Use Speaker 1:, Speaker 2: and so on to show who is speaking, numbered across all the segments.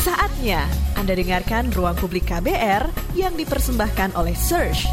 Speaker 1: Saatnya Anda dengarkan Ruang Publik KBR yang dipersembahkan oleh Search.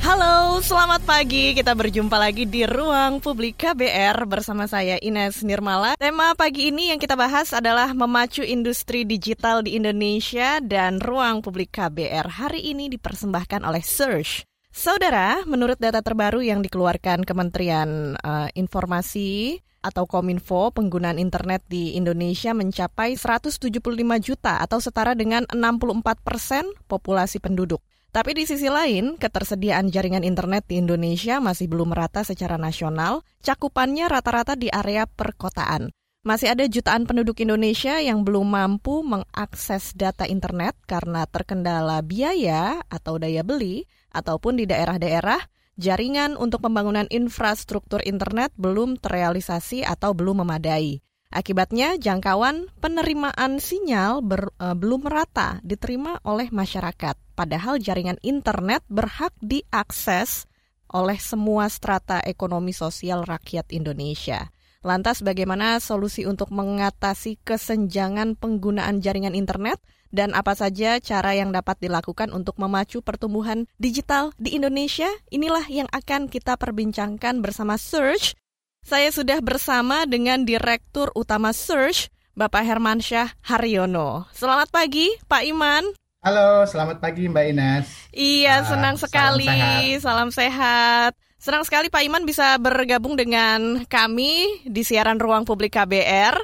Speaker 1: Halo, selamat pagi. Kita berjumpa lagi di Ruang Publik KBR bersama saya Ines Nirmala. Tema pagi ini yang kita bahas adalah memacu industri digital di Indonesia dan Ruang Publik KBR hari ini dipersembahkan oleh Search. Saudara, menurut data terbaru yang dikeluarkan Kementerian uh, Informasi atau Kominfo, penggunaan internet di Indonesia mencapai 175 juta atau setara dengan 64 persen populasi penduduk. Tapi di sisi lain, ketersediaan jaringan internet di Indonesia masih belum merata secara nasional, cakupannya rata-rata di area perkotaan. Masih ada jutaan penduduk Indonesia yang belum mampu mengakses data internet karena terkendala biaya atau daya beli, ataupun di daerah-daerah jaringan untuk pembangunan infrastruktur internet belum terrealisasi atau belum memadai. Akibatnya, jangkauan penerimaan sinyal ber, uh, belum merata diterima oleh masyarakat, padahal jaringan internet berhak diakses oleh semua strata ekonomi sosial rakyat Indonesia. Lantas, bagaimana solusi untuk mengatasi kesenjangan penggunaan jaringan internet? Dan apa saja cara yang dapat dilakukan untuk memacu pertumbuhan digital di Indonesia? Inilah yang akan kita perbincangkan bersama Search saya sudah bersama dengan Direktur Utama Search, Bapak Hermansyah Haryono. Selamat pagi, Pak Iman.
Speaker 2: Halo, selamat pagi Mbak Ines.
Speaker 1: Iya, uh, senang sekali. Salam sehat. salam sehat. Senang sekali Pak Iman bisa bergabung dengan kami di siaran Ruang Publik KBR.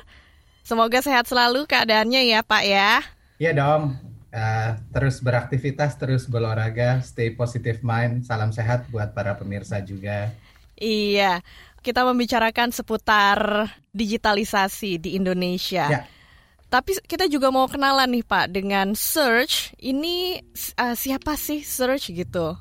Speaker 1: Semoga sehat selalu keadaannya ya Pak ya.
Speaker 2: Iya dong. Uh, terus beraktivitas, terus berolahraga, stay positive mind. Salam sehat buat para pemirsa juga.
Speaker 1: Iya kita membicarakan seputar digitalisasi di Indonesia. Ya. Tapi kita juga mau kenalan nih Pak dengan Search. Ini uh, siapa sih Search gitu?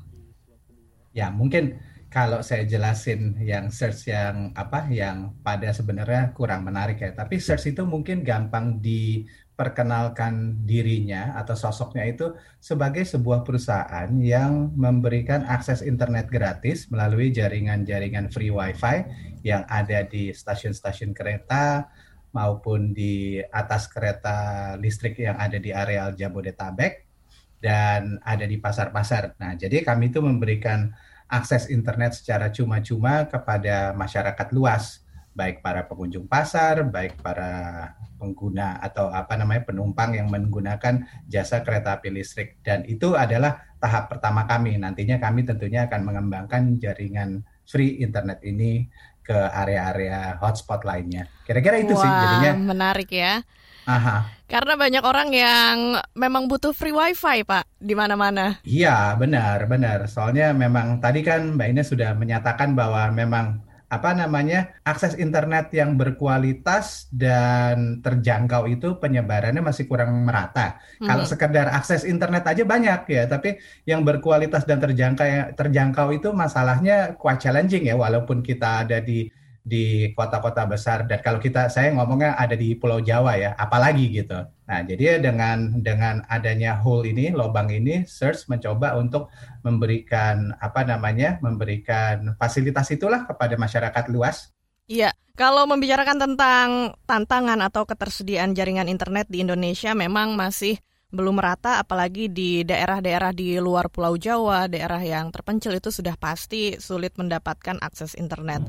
Speaker 2: Ya mungkin kalau saya jelasin yang search yang apa yang pada sebenarnya kurang menarik ya. Tapi search itu mungkin gampang di perkenalkan dirinya atau sosoknya itu sebagai sebuah perusahaan yang memberikan akses internet gratis melalui jaringan-jaringan free wifi yang ada di stasiun-stasiun kereta maupun di atas kereta listrik yang ada di areal Jabodetabek dan ada di pasar-pasar. Nah, jadi kami itu memberikan akses internet secara cuma-cuma kepada masyarakat luas, baik para pengunjung pasar, baik para pengguna atau apa namanya penumpang yang menggunakan jasa kereta api listrik dan itu adalah tahap pertama kami nantinya kami tentunya akan mengembangkan jaringan free internet ini ke area-area hotspot lainnya kira-kira itu
Speaker 1: Wah,
Speaker 2: sih jadinya
Speaker 1: menarik ya
Speaker 2: Aha.
Speaker 1: Karena banyak orang yang memang butuh free wifi, Pak, di mana-mana.
Speaker 2: Iya, benar, benar. Soalnya memang tadi kan Mbak Ines sudah menyatakan bahwa memang apa namanya akses internet yang berkualitas dan terjangkau itu penyebarannya masih kurang merata. Hmm. Kalau sekedar akses internet aja banyak ya, tapi yang berkualitas dan terjangkau terjangkau itu masalahnya quite challenging ya walaupun kita ada di di kota-kota besar dan kalau kita saya ngomongnya ada di Pulau Jawa ya, apalagi gitu. Nah, jadi dengan dengan adanya hole ini, lubang ini, Search mencoba untuk memberikan apa namanya, memberikan fasilitas itulah kepada masyarakat luas.
Speaker 1: Iya, kalau membicarakan tentang tantangan atau ketersediaan jaringan internet di Indonesia memang masih belum merata apalagi di daerah-daerah di luar Pulau Jawa, daerah yang terpencil itu sudah pasti sulit mendapatkan akses internet.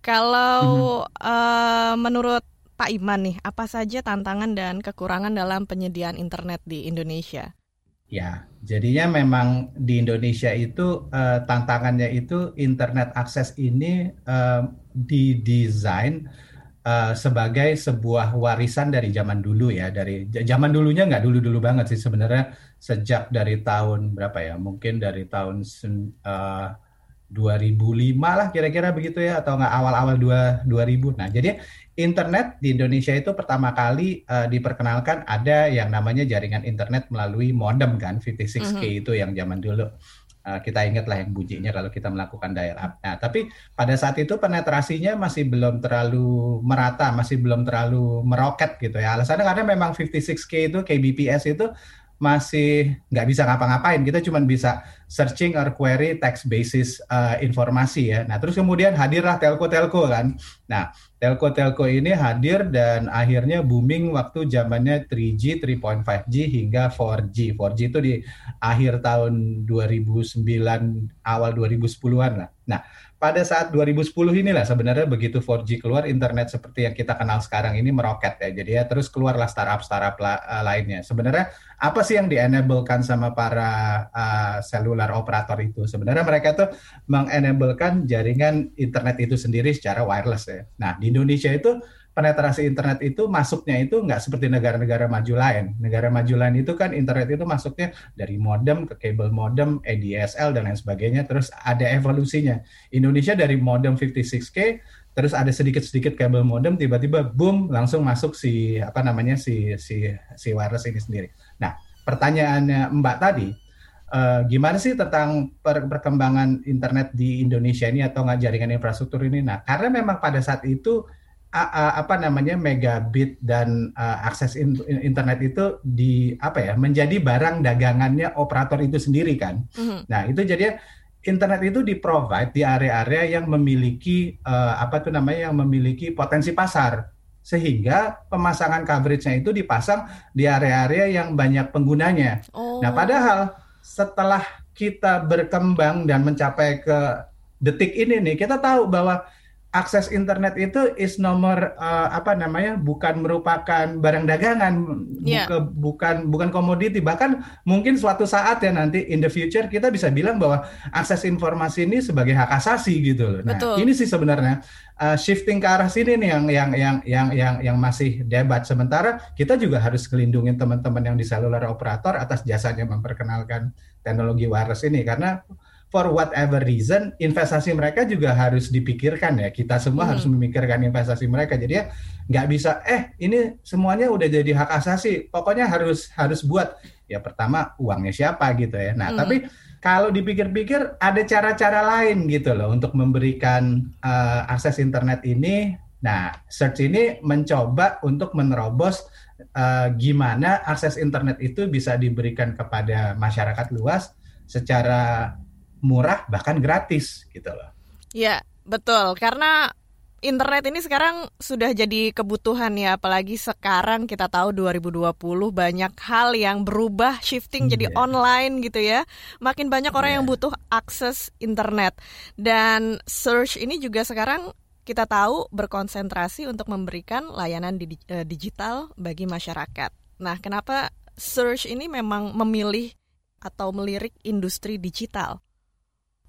Speaker 1: Kalau hmm. uh, menurut Pak Iman nih, apa saja tantangan dan kekurangan dalam penyediaan internet di Indonesia?
Speaker 2: Ya, jadinya memang di Indonesia itu uh, tantangannya itu internet akses ini uh, didesain uh, sebagai sebuah warisan dari zaman dulu ya dari zaman dulunya nggak dulu dulu banget sih sebenarnya sejak dari tahun berapa ya mungkin dari tahun uh, 2005 lah kira-kira begitu ya atau nggak awal-awal 2000 nah jadi internet di Indonesia itu pertama kali uh, diperkenalkan ada yang namanya jaringan internet melalui modem kan 56k mm -hmm. itu yang zaman dulu kita ingatlah yang bunyinya kalau kita melakukan dial up. Nah, tapi pada saat itu penetrasinya masih belum terlalu merata, masih belum terlalu meroket gitu ya. Alasannya karena memang 56K itu KBPS itu masih nggak bisa ngapa-ngapain. Kita cuma bisa searching or query text basis uh, informasi ya. Nah, terus kemudian hadirlah telco-telco kan. Nah, telco-telco ini hadir dan akhirnya booming waktu zamannya 3G, 3.5G hingga 4G. 4G itu di akhir tahun 2009, awal 2010-an lah. Nah, pada saat 2010 inilah sebenarnya begitu 4G keluar internet seperti yang kita kenal sekarang ini meroket ya. Jadi ya terus keluarlah startup-startup la uh, lainnya. Sebenarnya apa sih yang di-enablekan sama para uh, seluler operator itu? Sebenarnya mereka tuh mengenablekan jaringan internet itu sendiri secara wireless ya. Nah, di Indonesia itu penetrasi internet itu masuknya itu nggak seperti negara-negara maju lain. Negara maju lain itu kan internet itu masuknya dari modem ke kabel modem, ADSL dan lain sebagainya, terus ada evolusinya. Indonesia dari modem 56K, terus ada sedikit-sedikit kabel modem, tiba-tiba boom langsung masuk si apa namanya si si si wireless ini sendiri. Nah, pertanyaannya Mbak tadi, Uh, gimana sih tentang per perkembangan internet di Indonesia ini atau jaringan infrastruktur ini? Nah, karena memang pada saat itu apa namanya megabit dan uh, akses in, internet itu di apa ya menjadi barang dagangannya operator itu sendiri kan. Mm-hmm. Nah itu jadi internet itu di provide di area-area yang memiliki uh, apa tuh namanya yang memiliki potensi pasar sehingga pemasangan coveragenya itu dipasang di area-area yang banyak penggunanya. Oh. Nah padahal setelah kita berkembang dan mencapai ke detik ini nih kita tahu bahwa akses internet itu is nomor uh, apa namanya bukan merupakan barang dagangan yeah. bukan bukan komoditi bahkan mungkin suatu saat ya nanti in the future kita bisa bilang bahwa akses informasi ini sebagai hak asasi gitu loh. Nah, Betul. ini sih sebenarnya uh, shifting ke arah sini nih yang yang yang yang yang yang masih debat sementara kita juga harus melindungi teman-teman yang di seluler operator atas jasanya memperkenalkan teknologi wireless ini karena for whatever reason investasi mereka juga harus dipikirkan ya. Kita semua hmm. harus memikirkan investasi mereka. Jadi ya nggak bisa eh ini semuanya udah jadi hak asasi pokoknya harus harus buat. Ya pertama uangnya siapa gitu ya. Nah hmm. tapi kalau dipikir-pikir ada cara-cara lain gitu loh untuk memberikan uh, akses internet ini. Nah search ini mencoba untuk menerobos uh, gimana akses internet itu bisa diberikan kepada masyarakat luas secara murah bahkan gratis gitu loh.
Speaker 1: Ya betul karena internet ini sekarang sudah jadi kebutuhan ya apalagi sekarang kita tahu 2020 banyak hal yang berubah shifting yeah. jadi iya. online gitu ya makin banyak orang yeah. yang butuh akses internet dan search ini juga sekarang kita tahu berkonsentrasi untuk memberikan layanan di, uh, digital bagi masyarakat. Nah, kenapa search ini memang memilih atau melirik industri digital?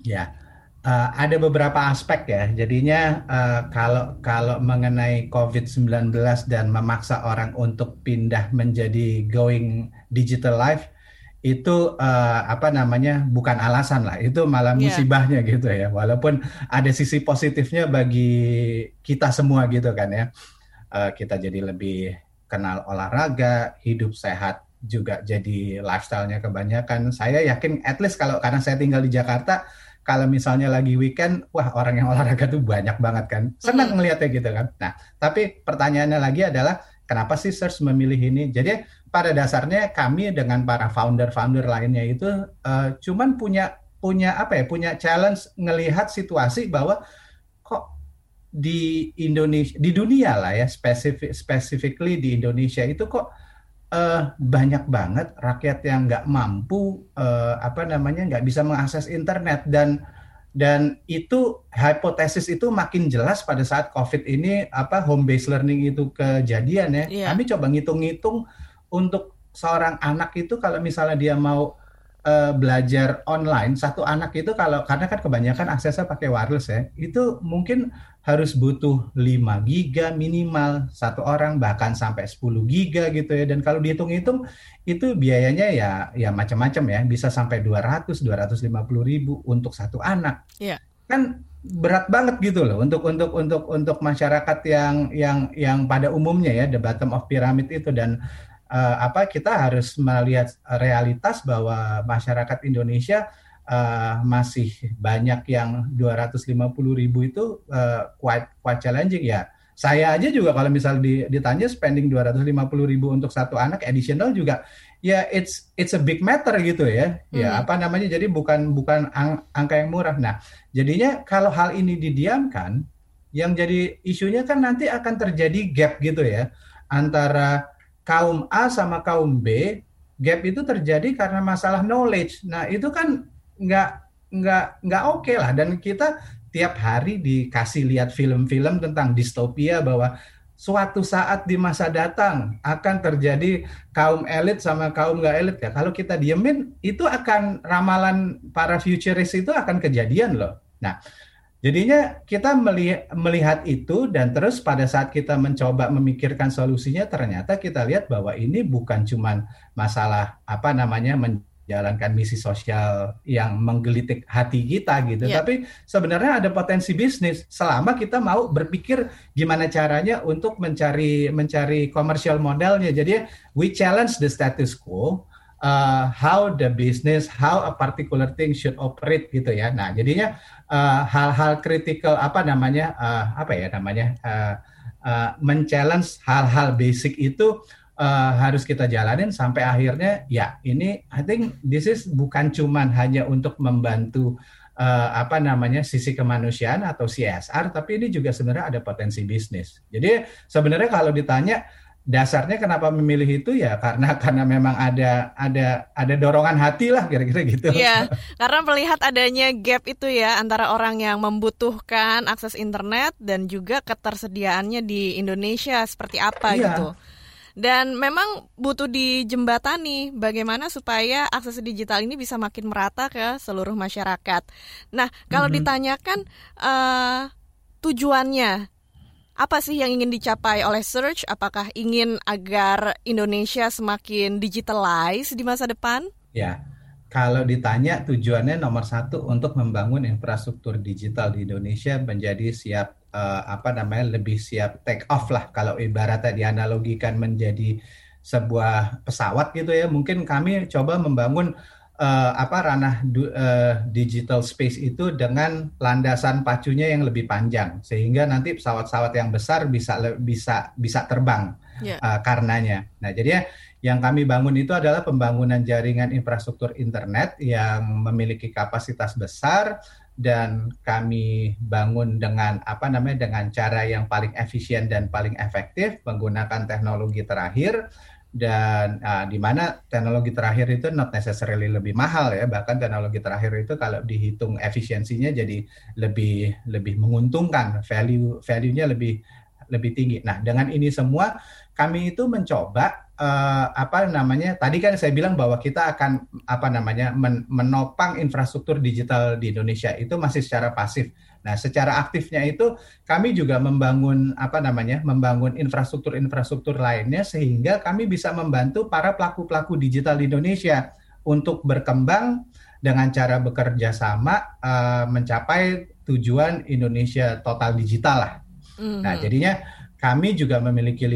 Speaker 2: Ya, uh, ada beberapa aspek ya. Jadinya uh, kalau kalau mengenai COVID-19 dan memaksa orang untuk pindah menjadi going digital life itu uh, apa namanya bukan alasan lah itu malah iya. musibahnya yeah. gitu ya walaupun ada sisi positifnya bagi kita semua gitu kan ya uh, kita jadi lebih kenal olahraga hidup sehat juga jadi lifestyle-nya kebanyakan saya yakin at least kalau karena saya tinggal di Jakarta kalau misalnya lagi weekend, wah orang yang olahraga tuh banyak banget kan. Senang ngelihatnya gitu kan. Nah, tapi pertanyaannya lagi adalah kenapa sih search memilih ini? Jadi pada dasarnya kami dengan para founder-founder lainnya itu uh, cuman punya punya apa ya? Punya challenge ngelihat situasi bahwa kok di Indonesia di dunia lah ya spesifik specifically di Indonesia itu kok uh, banyak banget rakyat yang nggak mampu uh, apa namanya nggak bisa mengakses internet dan dan itu hipotesis itu makin jelas pada saat COVID ini apa home based learning itu kejadian ya. Yeah. Kami coba ngitung-ngitung untuk seorang anak itu kalau misalnya dia mau uh, belajar online satu anak itu kalau karena kan kebanyakan aksesnya pakai wireless ya itu mungkin harus butuh 5 giga minimal satu orang bahkan sampai 10 giga gitu ya. Dan kalau dihitung-hitung itu biayanya ya ya macam-macam ya. Bisa sampai 200 250 ribu untuk satu anak. Yeah. kan berat banget gitu loh untuk untuk untuk untuk masyarakat yang yang yang pada umumnya ya the bottom of pyramid itu. Dan uh, apa kita harus melihat realitas bahwa masyarakat Indonesia uh, masih banyak yang 250 ribu itu uh, quite quite challenging ya Saya aja juga kalau misal ditanya spending 250 ribu untuk satu anak additional juga ya it's it's a big matter gitu ya. ya hmm. Ya apa namanya jadi bukan bukan ang, angka yang murah. Nah, jadinya kalau hal ini didiamkan yang jadi isunya kan nanti akan terjadi gap gitu ya antara kaum A sama kaum B. Gap itu terjadi karena masalah knowledge. Nah, itu kan nggak nggak nggak oke okay lah dan kita tiap hari dikasih lihat film-film tentang distopia bahwa suatu saat di masa datang akan terjadi kaum elit sama kaum nggak elit ya. Kalau kita diemin itu akan ramalan para futurist itu akan kejadian loh. Nah, jadinya kita melihat itu dan terus pada saat kita mencoba memikirkan solusinya ternyata kita lihat bahwa ini bukan cuma masalah apa namanya jalankan misi sosial yang menggelitik hati kita gitu. Yeah. Tapi sebenarnya ada potensi bisnis selama kita mau berpikir gimana caranya untuk mencari mencari komersial modelnya. Jadi we challenge the status quo. Uh, how the business, how a particular thing should operate gitu ya. Nah, jadinya uh, hal-hal kritikal apa namanya uh, apa ya namanya uh, uh, men-challenge hal-hal basic itu uh, harus kita jalanin sampai akhirnya ya ini I think this is bukan cuman hanya untuk membantu uh, apa namanya sisi kemanusiaan atau CSR tapi ini juga sebenarnya ada potensi bisnis. Jadi sebenarnya kalau ditanya dasarnya kenapa memilih itu ya karena karena memang ada ada ada dorongan hati lah kira-kira gitu.
Speaker 1: Iya, karena melihat adanya gap itu ya antara orang yang membutuhkan akses internet dan juga ketersediaannya di Indonesia seperti apa iya. gitu. Dan memang butuh dijembatani bagaimana supaya akses digital ini bisa makin merata ke seluruh masyarakat. Nah, kalau mm -hmm. ditanyakan uh, tujuannya apa sih yang ingin dicapai oleh Search? Apakah ingin agar Indonesia semakin digitalize di masa depan?
Speaker 2: Ya, kalau ditanya tujuannya nomor satu untuk membangun infrastruktur digital di Indonesia menjadi siap uh, apa namanya lebih siap take off lah kalau ibaratnya dianalogikan menjadi sebuah pesawat gitu ya mungkin kami coba membangun uh, apa ranah du, uh, digital space itu dengan landasan pacunya yang lebih panjang sehingga nanti pesawat-pesawat yang besar bisa bisa bisa terbang yeah. Ya. uh, karenanya. Nah jadi yang kami bangun itu adalah pembangunan jaringan infrastruktur internet yang memiliki kapasitas besar dan kami bangun dengan apa namanya dengan cara yang paling efisien dan paling efektif menggunakan teknologi terakhir dan uh, di mana teknologi terakhir itu not necessarily lebih mahal ya bahkan teknologi terakhir itu kalau dihitung efisiensinya jadi lebih lebih menguntungkan value value-nya lebih lebih tinggi. Nah dengan ini semua kami itu mencoba uh, apa namanya tadi kan saya bilang bahwa kita akan apa namanya men menopang infrastruktur digital di Indonesia itu masih secara pasif. Nah, secara aktifnya itu kami juga membangun apa namanya? membangun infrastruktur-infrastruktur lainnya sehingga kami bisa membantu para pelaku-pelaku digital di Indonesia untuk berkembang dengan cara bekerja sama uh, mencapai tujuan Indonesia total digital lah. Mm -hmm. Nah, jadinya kami juga memiliki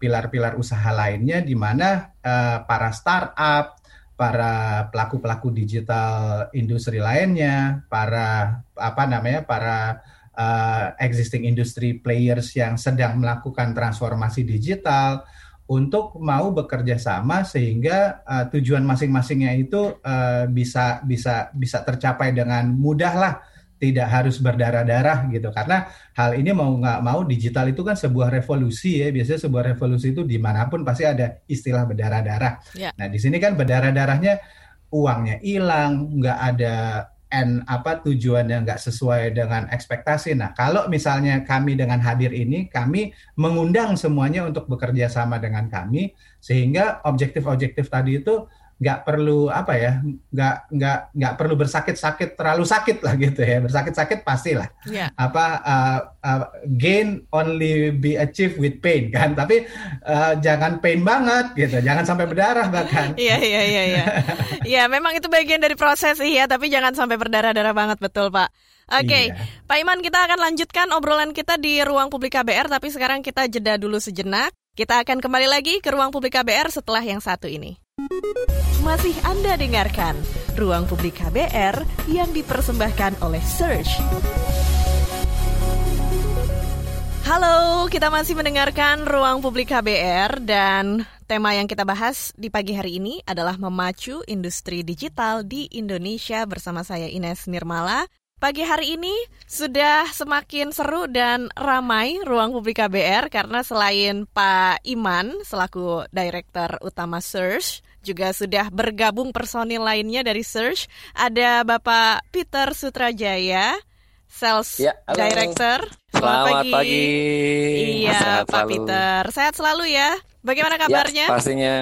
Speaker 2: pilar-pilar uh, usaha lainnya di mana uh, para startup, para pelaku-pelaku digital industri lainnya, para apa namanya, para uh, existing industry players yang sedang melakukan transformasi digital untuk mau bekerja sama sehingga uh, tujuan masing-masingnya itu uh, bisa bisa bisa tercapai dengan mudah lah tidak harus berdarah-darah gitu. Karena hal ini mau nggak mau digital itu kan sebuah revolusi ya. Biasanya sebuah revolusi itu di mana pun pasti ada istilah berdarah-darah. Yeah. nah di sini kan berdarah-darahnya uangnya hilang nggak ada n apa tujuannya nggak sesuai dengan ekspektasi. Nah kalau misalnya kami dengan hadir ini kami mengundang semuanya untuk bekerja sama dengan kami sehingga objektif-objektif tadi itu nggak perlu apa ya nggak nggak nggak perlu bersakit-sakit terlalu sakit lah gitu ya bersakit-sakit pastilah yeah. apa uh, uh, gain only be achieved with pain kan tapi uh, jangan pain banget gitu jangan sampai berdarah bahkan
Speaker 1: iya iya iya iya ya memang itu bagian dari proses iya tapi jangan sampai berdarah-darah banget betul pak Oke, okay. iya. Pak Iman kita akan lanjutkan obrolan kita di ruang publik KBR tapi sekarang kita jeda dulu sejenak. Kita akan kembali lagi ke ruang publik KBR setelah yang satu ini. Masih Anda dengarkan Ruang Publik KBR yang dipersembahkan oleh Search. Halo, kita masih mendengarkan Ruang Publik KBR dan tema yang kita bahas di pagi hari ini adalah memacu industri digital di Indonesia bersama saya Ines Nirmala. Pagi hari ini sudah semakin seru dan ramai Ruang Publik KBR karena selain Pak Iman selaku Direktur Utama Search, juga sudah bergabung personil lainnya dari Search, ada Bapak Peter Sutrajaya, Sales ya, Director.
Speaker 3: Selamat, pagi. pagi.
Speaker 1: Iya, Sehat Pak selalu. Peter. Sehat selalu ya. Bagaimana ya, kabarnya?
Speaker 3: Ya, pastinya.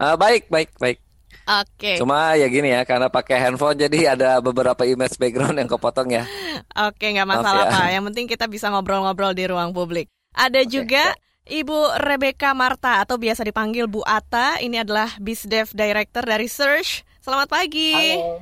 Speaker 3: Uh, baik, baik, baik.
Speaker 1: Oke. Okay.
Speaker 3: Cuma ya gini ya, karena pakai handphone jadi ada beberapa image background yang kepotong ya.
Speaker 1: Oke, okay, nggak masalah ya. Pak. Yang penting kita bisa ngobrol-ngobrol di ruang publik. Ada okay. juga Ibu Rebecca Marta atau biasa dipanggil Bu Ata. Ini adalah Bisdev Director dari Search. Selamat pagi.
Speaker 4: Halo.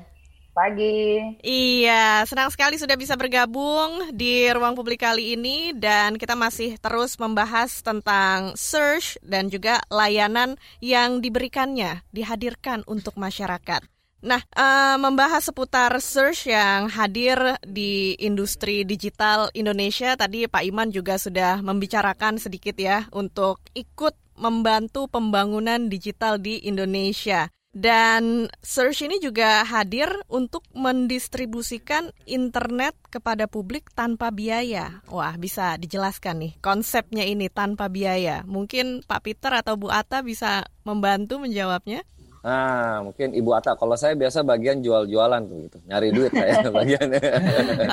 Speaker 4: Pagi.
Speaker 1: Iya, senang sekali sudah bisa bergabung di ruang publik kali ini dan kita masih terus membahas tentang search dan juga layanan yang diberikannya, dihadirkan untuk masyarakat. Nah, uh, membahas seputar search yang hadir di industri digital Indonesia, tadi Pak Iman juga sudah membicarakan sedikit ya untuk ikut membantu pembangunan digital di Indonesia. Dan Search ini juga hadir untuk mendistribusikan internet kepada publik tanpa biaya. Wah, bisa dijelaskan nih konsepnya ini tanpa biaya. Mungkin Pak Peter atau Bu Ata bisa membantu menjawabnya.
Speaker 3: Nah, mungkin Ibu Ata. Kalau saya biasa bagian jual-jualan tuh gitu, nyari duit saya bagiannya.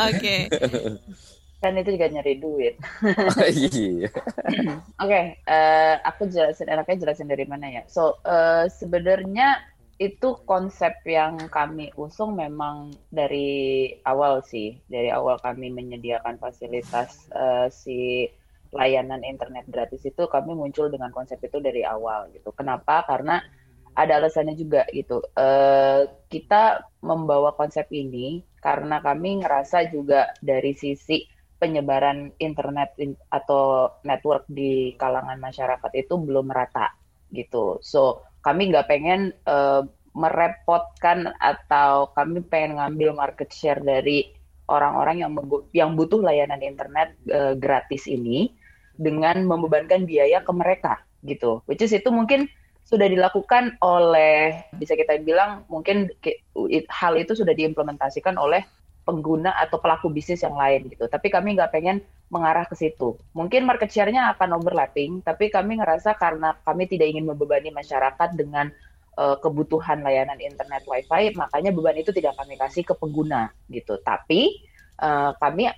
Speaker 1: Oke.
Speaker 4: kan itu juga nyari duit. Oh, iya. Oke, okay, uh, eh, aku jelasin enaknya jelasin dari mana ya. So uh, sebenarnya itu konsep yang kami usung memang dari awal sih, dari awal kami menyediakan fasilitas uh, si layanan internet gratis itu kami muncul dengan konsep itu dari awal gitu. Kenapa? Karena ada alasannya juga gitu. Uh, kita membawa konsep ini karena kami ngerasa juga dari sisi penyebaran internet in, atau network di kalangan masyarakat itu belum merata gitu. So kami nggak pengen uh, merepotkan atau kami pengen ngambil market share dari orang-orang yang yang butuh layanan internet uh, gratis ini dengan membebankan biaya ke mereka gitu. Which is itu mungkin sudah dilakukan oleh bisa kita bilang mungkin hal itu sudah diimplementasikan oleh pengguna atau pelaku bisnis yang lain gitu. Tapi kami nggak pengen mengarah ke situ. Mungkin market share-nya akan overlapping, tapi kami ngerasa karena kami tidak ingin membebani masyarakat dengan uh, kebutuhan layanan internet WiFi, makanya beban itu tidak kami kasih ke pengguna gitu. Tapi uh, kami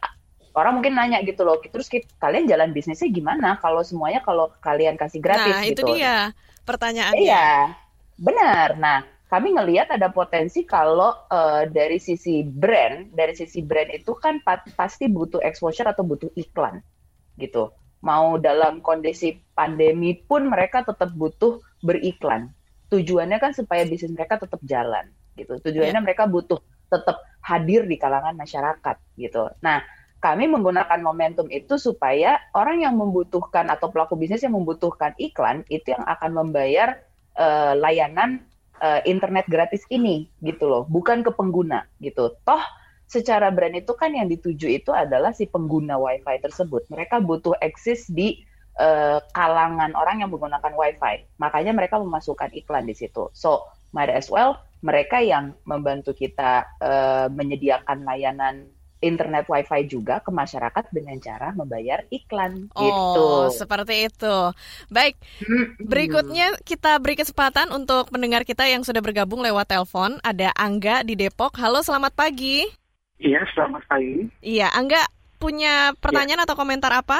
Speaker 4: orang mungkin nanya gitu loh, terus kita, kalian jalan bisnisnya gimana kalau semuanya kalau kalian kasih gratis
Speaker 1: nah,
Speaker 4: gitu.
Speaker 1: Nah, itu dia pertanyaannya.
Speaker 4: Iya. Benar. Nah, kami ngelihat ada potensi kalau uh, dari sisi brand, dari sisi brand itu kan pasti butuh exposure atau butuh iklan gitu. Mau dalam kondisi pandemi pun mereka tetap butuh beriklan. Tujuannya kan supaya bisnis mereka tetap jalan gitu. Tujuannya yeah. mereka butuh tetap hadir di kalangan masyarakat gitu. Nah, kami menggunakan momentum itu supaya orang yang membutuhkan atau pelaku bisnis yang membutuhkan iklan itu yang akan membayar uh, layanan uh, internet gratis ini gitu loh, bukan ke pengguna gitu. Toh secara brand itu kan yang dituju itu adalah si pengguna WiFi tersebut. Mereka butuh eksis di uh, kalangan orang yang menggunakan WiFi. Makanya mereka memasukkan iklan di situ. So, might as well mereka yang membantu kita uh, menyediakan layanan internet wifi juga ke masyarakat dengan cara membayar iklan
Speaker 1: oh,
Speaker 4: gitu.
Speaker 1: seperti itu. Baik, berikutnya kita beri kesempatan untuk pendengar kita yang sudah bergabung lewat telepon. Ada Angga di Depok. Halo, selamat pagi.
Speaker 5: Iya, selamat pagi.
Speaker 1: Iya, Angga punya pertanyaan ya. atau komentar apa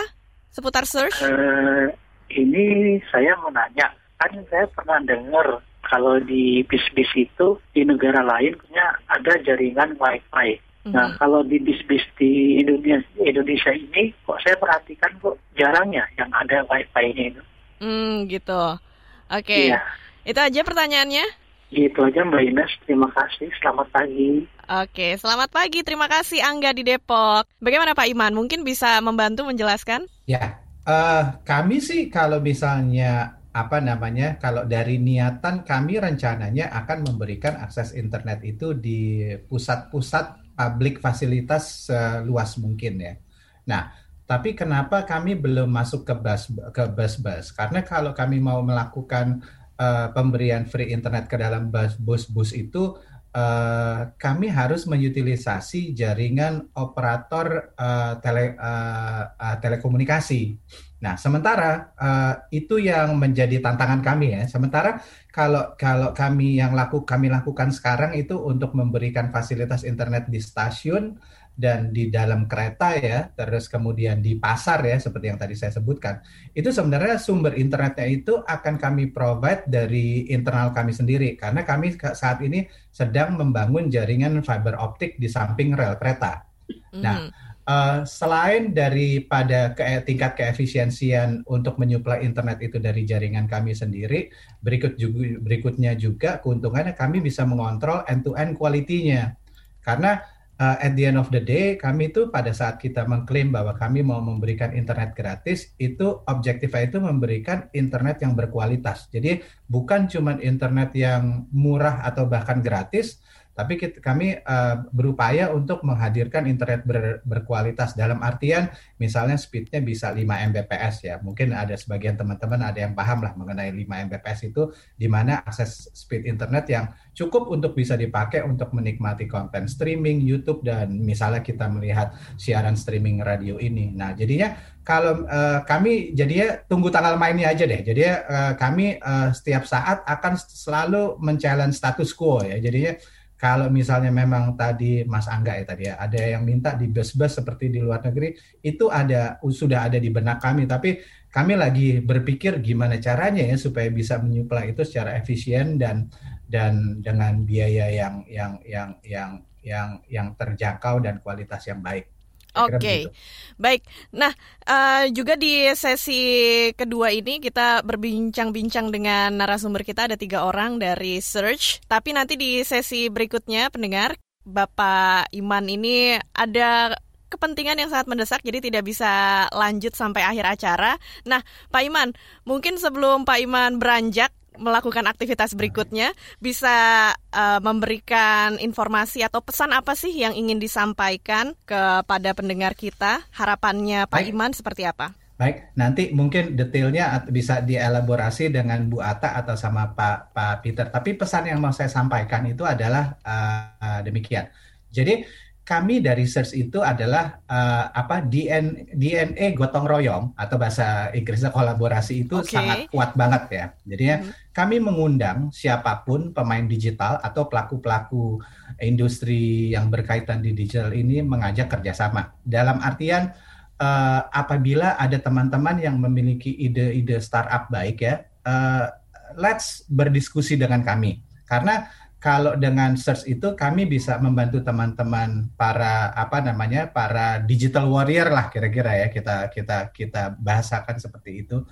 Speaker 1: seputar search? Uh,
Speaker 5: ini saya mau nanya, kan saya pernah dengar kalau di bis-bis itu di negara lain punya ada jaringan wifi Nah, mm-hmm. kalau di bis-bis di Indonesia, Indonesia ini, kok saya perhatikan kok jarangnya yang ada wifi-nya itu.
Speaker 1: Hmm, gitu. Oke. Okay. Iya. Itu aja pertanyaannya?
Speaker 5: Gitu aja Mbak Ines, terima kasih. Selamat pagi.
Speaker 1: Oke, selamat pagi. Terima kasih Angga di Depok. Bagaimana Pak Iman? Mungkin bisa membantu menjelaskan?
Speaker 2: Ya, uh, kami sih kalau misalnya apa namanya kalau dari niatan kami rencananya akan memberikan akses internet itu di pusat-pusat publik fasilitas seluas mungkin ya. Nah, Tapi kenapa kami belum masuk ke bus ke bus-bus? Karena kalau kami mau melakukan uh, pemberian free internet ke dalam bus-bus itu Uh, kami harus mengutilisasi jaringan operator uh, tele, uh, uh, telekomunikasi. Nah, sementara uh, itu yang menjadi tantangan kami ya. Sementara kalau kalau kami yang laku kami lakukan sekarang itu untuk memberikan fasilitas internet di stasiun dan di dalam kereta ya, terus kemudian di pasar ya seperti yang tadi saya sebutkan. Itu sebenarnya sumber internetnya itu akan kami provide dari internal kami sendiri karena kami saat ini sedang membangun jaringan fiber optik di samping rel kereta. Nah, uh, selain daripada ke tingkat keefisiensian untuk menyuplai internet itu dari jaringan kami sendiri, berikut juga berikutnya juga keuntungannya kami bisa mengontrol end to end quality-nya. Karena uh, at the end of the day kami itu pada saat kita mengklaim bahwa kami mau memberikan internet gratis itu objektifnya itu memberikan internet yang berkualitas. Jadi bukan cuma internet yang murah atau bahkan gratis, tapi kita, kami uh, berupaya untuk menghadirkan internet ber, berkualitas dalam artian misalnya speednya bisa 5 Mbps ya mungkin ada sebagian teman-teman ada yang paham lah mengenai 5 Mbps itu di mana akses speed internet yang cukup untuk bisa dipakai untuk menikmati konten streaming YouTube dan misalnya kita melihat siaran streaming radio ini nah jadinya kalau uh, kami jadinya tunggu tanggal mainnya aja deh. Jadi uh, kami uh, setiap saat akan selalu men-challenge status quo ya. Jadinya kalau misalnya memang tadi Mas Angga ya tadi ya, ada yang minta di bus-bus seperti di luar negeri, itu ada sudah ada di benak kami. Tapi kami lagi berpikir gimana caranya ya supaya bisa menyuplai itu secara efisien dan dan dengan biaya yang yang yang yang yang yang terjangkau dan kualitas yang baik.
Speaker 1: Oke, okay. baik. Nah, uh, juga di sesi kedua ini kita berbincang-bincang dengan narasumber kita ada tiga orang dari Search. Tapi nanti di sesi berikutnya, pendengar, Bapak Iman ini ada kepentingan yang sangat mendesak, jadi tidak bisa lanjut sampai akhir acara. Nah, Pak Iman, mungkin sebelum Pak Iman beranjak melakukan aktivitas berikutnya bisa uh, memberikan informasi atau pesan apa sih yang ingin disampaikan kepada pendengar kita? Harapannya Pak Baik. Iman seperti apa?
Speaker 2: Baik, nanti mungkin detailnya bisa dielaborasi dengan Bu Ata atau sama Pak Pak Peter. Tapi pesan yang mau saya sampaikan itu adalah uh, demikian. Jadi kami dari search itu adalah uh, apa DNA, DNA gotong royong atau bahasa Inggrisnya kolaborasi itu okay. sangat kuat banget ya. Jadi hmm. kami mengundang siapa pun pemain digital atau pelaku-pelaku industri yang berkaitan di digital ini mengajak kerjasama. Dalam artian uh, apabila ada teman-teman yang memiliki ide-ide startup baik ya, uh, let's berdiskusi dengan kami karena kalau dengan search itu kami bisa membantu teman-teman para apa namanya para digital warrior lah kira-kira ya kita kita kita bahasakan seperti itu